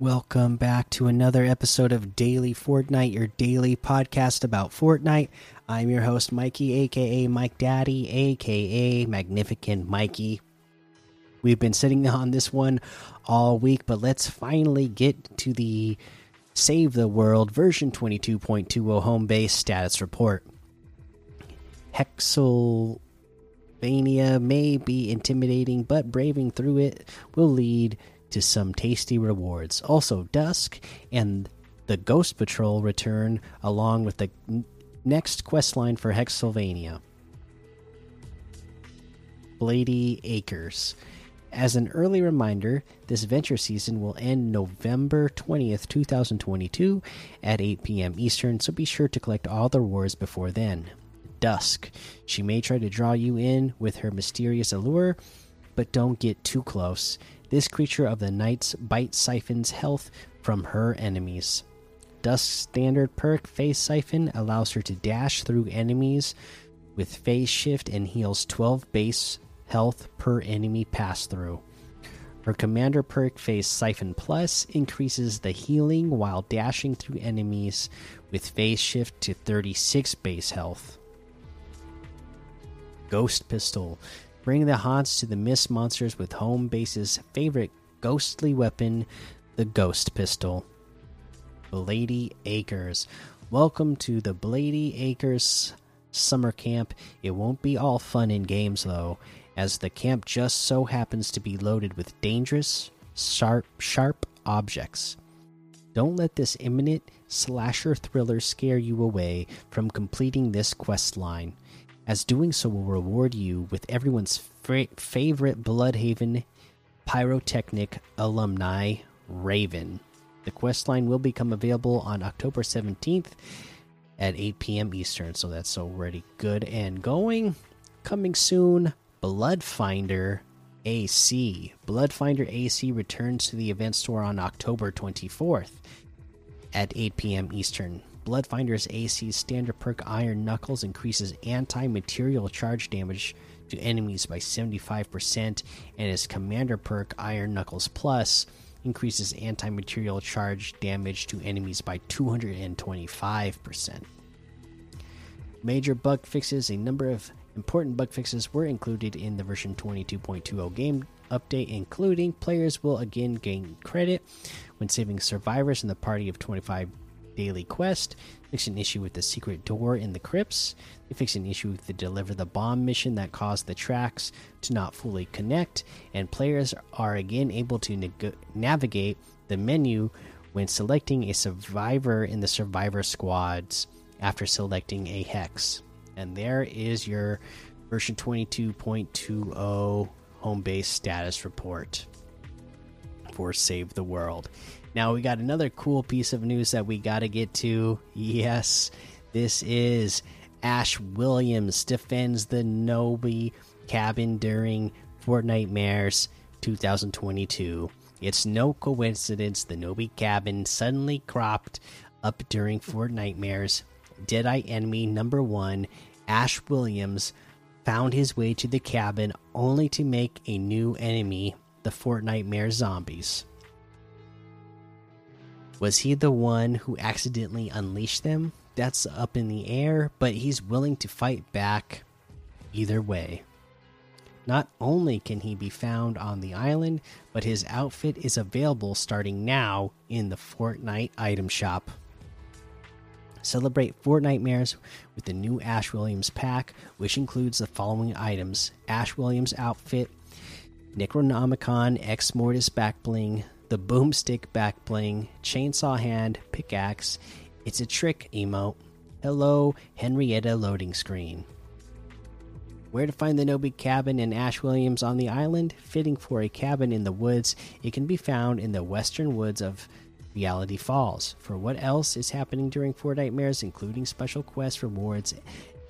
Welcome back to another episode of Daily Fortnite, your daily podcast about Fortnite. I'm your host, Mikey, aka Mike Daddy, aka Magnificent Mikey. We've been sitting on this one all week, but let's finally get to the Save the World version 22.20 home base status report. Hexylvania may be intimidating, but braving through it will lead to some tasty rewards. Also, Dusk and the Ghost Patrol return along with the next quest line for Hexylvania. Blady Acres. As an early reminder, this venture season will end November 20th, 2022 at 8 p.m. Eastern, so be sure to collect all the rewards before then. Dusk. She may try to draw you in with her mysterious allure, but don't get too close. This creature of the night's bite siphons health from her enemies. Dusk's standard perk, Phase Siphon, allows her to dash through enemies with phase shift and heals 12 base health per enemy pass through. Her commander perk, Phase Siphon Plus, increases the healing while dashing through enemies with phase shift to 36 base health. Ghost Pistol Bring the haunts to the mist monsters with home base's favorite ghostly weapon, the Ghost Pistol. Blady Acres. Welcome to the Blady Acres summer camp. It won't be all fun and games though, as the camp just so happens to be loaded with dangerous, sharp, sharp objects. Don't let this imminent slasher thriller scare you away from completing this quest line as doing so will reward you with everyone's favorite Bloodhaven pyrotechnic alumni, Raven. The quest line will become available on October 17th at 8 p.m. Eastern, so that's already good and going. Coming soon, Bloodfinder AC. Bloodfinder AC returns to the event store on October 24th at 8 p.m. Eastern. Bloodfinder's AC standard perk Iron Knuckles increases anti material charge damage to enemies by 75%, and his commander perk Iron Knuckles Plus increases anti material charge damage to enemies by 225%. Major bug fixes, a number of important bug fixes were included in the version 22.20 game update, including players will again gain credit when saving survivors in the party of 25 daily quest. Fix an issue with the secret door in the crypts. They fix an issue with the deliver the bomb mission that caused the tracks to not fully connect. And players are again able to navigate the menu when selecting a survivor in the survivor squads after selecting a hex. And there is your version 22.20 home base status report for Save the World. Now we got another cool piece of news that we got to get to. Yes, this is Ash Williams defends the Knowby cabin during Fortnitemares 2022. It's no coincidence the Knowby cabin suddenly cropped up during Fortnitemares. Deadite enemy number one, Ash Williams, found his way to the cabin only to make a new enemy, the Fortnitemares zombies. Was he the one who accidentally unleashed them? That's up in the air, but he's willing to fight back either way. Not only can he be found on the island, but his outfit is available starting now in the Fortnite item shop. Celebrate Fortnitemares with the new Ash Williams pack, which includes the following items Ash Williams outfit, Necronomicon X Mortis back bling, the boomstick back bling, chainsaw hand, pickaxe. It's a trick emote. Hello, Henrietta loading screen. Where to find the Knowby cabin in Ash Williams on the island? Fitting for a cabin in the woods, it can be found in the western woods of Reality Falls. For what else is happening during Fortnitemares, including special quests, rewards,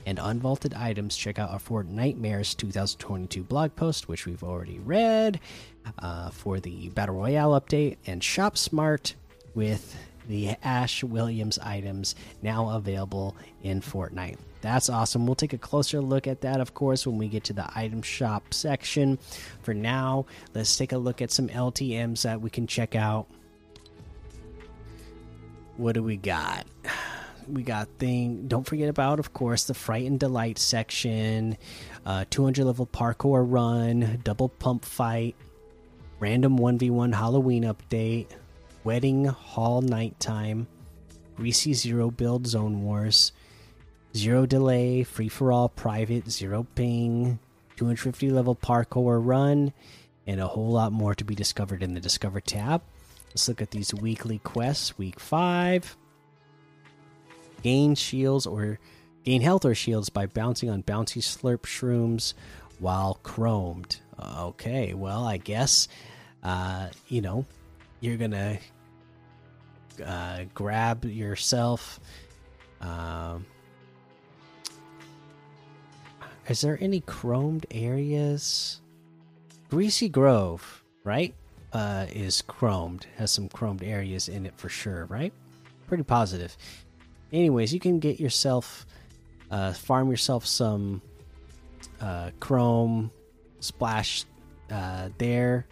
and unvaulted items, check out our Fortnitemares 2022 blog post, which we've already read uh, for the Battle Royale update, and Shop Smart with the Ash Williams items now available in Fortnite. That's awesome. We'll take a closer look at that, of course, when we get to the item shop section. For now, let's take a look at some LTMs that we can check out what do we got? We got thing. Don't forget about, of course, the fright and delight section, uh, 200 level parkour run, double pump fight, random 1v1 Halloween update, wedding hall nighttime, greasy zero build zone wars, zero delay, free for all private, zero ping, 250 level parkour run, and a whole lot more to be discovered in the Discover tab. Let's look at these weekly quests. Week 5 Gain shields or gain health or shields by bouncing on bouncy slurp shrooms while chromed. Okay, well, I guess, uh, you know, you're gonna uh, grab yourself. Um, is there any chromed areas? Greasy Grove, right? Uh, is chromed, has some chromed areas in it for sure, right? Pretty positive. Anyways, you can get yourself, uh, farm yourself some uh, chrome splash uh, there.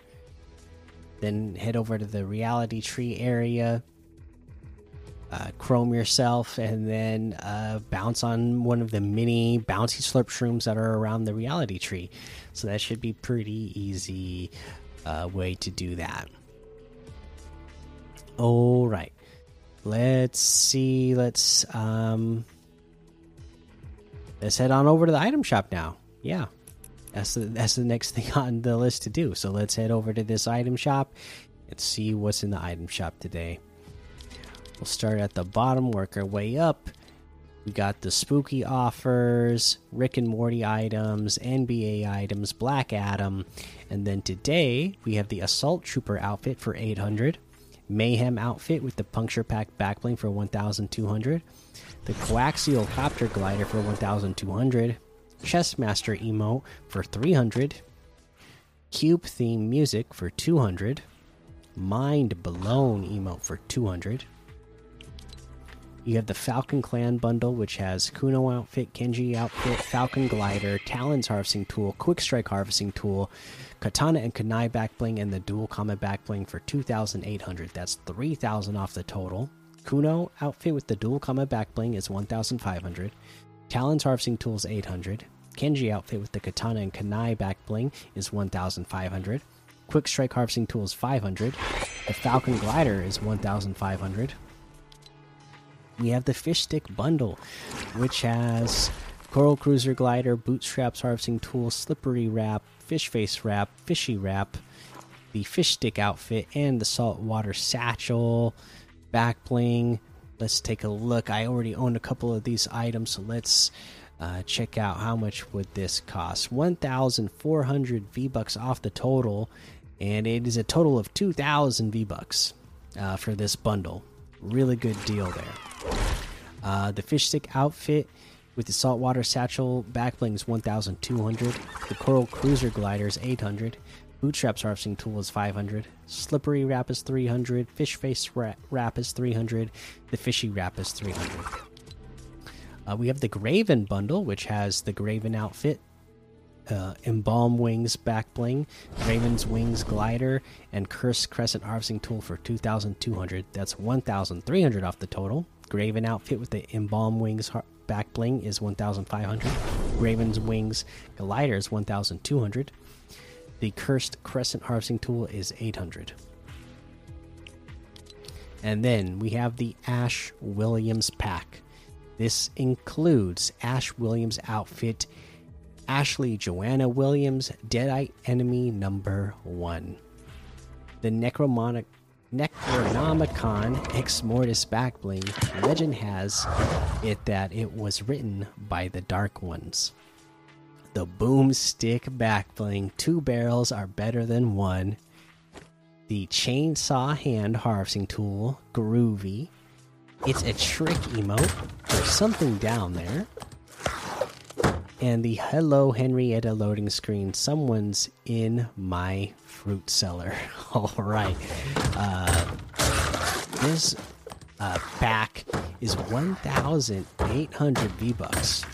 Then head over to the reality tree area uh, chrome yourself and then uh, bounce on one of the mini bouncy slurp shrooms that are around the reality tree. So that should be pretty easy uh, way to do that. All right, let's see. Let's um, let's head on over to the item shop now. Yeah, that's the that's the next thing on the list to do. So let's head over to this item shop and see what's in the item shop today. We'll start at the bottom, work our way up. We got the spooky offers, Rick and Morty items, NBA items, Black Adam, and then today we have the Assault Trooper outfit for 800, Mayhem outfit with the Puncture Pack backbling for 1200, the Coaxial Copter Glider for 1200, Chessmaster emote for 300, Cube theme music for 200, Mind Blown emote for 200. You have the Falcon Clan bundle, which has Kuno outfit, Kenji outfit, Falcon glider, Talons harvesting tool, Quick Strike harvesting tool, Katana and Kanai back bling, and the Dual Combat back bling for 2,800. That's 3,000 off the total. Kuno outfit with the Dual Combat back bling is 1,500. Talons harvesting tool is 800. Kenji outfit with the Katana and Kanai back bling is 1,500. Quick Strike harvesting tool is 500. The Falcon glider is 1,500 we have the fish stick bundle, which has coral cruiser glider, bootstraps harvesting tool, slippery wrap, fish face wrap, fishy wrap, the fish stick outfit, and the saltwater satchel, back bling. Let's take a look. I already own a couple of these items, so let's uh, check out how much would this cost. 1,400 V bucks off the total, and it is a total of 2,000 V bucks uh, for this bundle. Really good deal there. Uh, the fish stick outfit with the saltwater satchel backbling is 1,200. The coral cruiser glider is 800. Bootstraps harvesting tool is 500. Slippery wrap is 300. Fish face wrap is 300. The fishy wrap is 300. Uh, we have the Graven bundle, which has the Graven outfit, uh, Embalm Wings back bling, Raven's Wings glider, and Curse Crescent harvesting tool for 2,200. That's 1,300 off the total. Graven outfit with the Embalm Wings back bling is 1,500. Raven's Wings glider is 1,200. The Cursed Crescent harvesting tool is 800. And then we have the Ash Williams pack. This includes Ash Williams outfit Ashley Joanna Williams, Deadite Enemy Number 1. The Necromonic Necronomicon Ex Mortis Backbling legend has it that it was written by the Dark Ones. The Boomstick Backbling, two barrels are better than one. The Chainsaw Hand Harvesting Tool, Groovy. It's a trick emote. There's something down there and the hello henrietta loading screen. Someone's in my fruit cellar. All right. Uh, this uh, pack is 1800 v bucks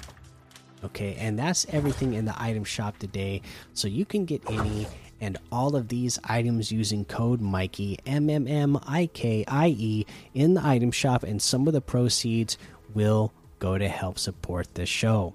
okay and that's everything in the item shop today. So you can get any and all of these items using code Mikey M M M I K I E in the item shop, and some of the proceeds will go to help support the show.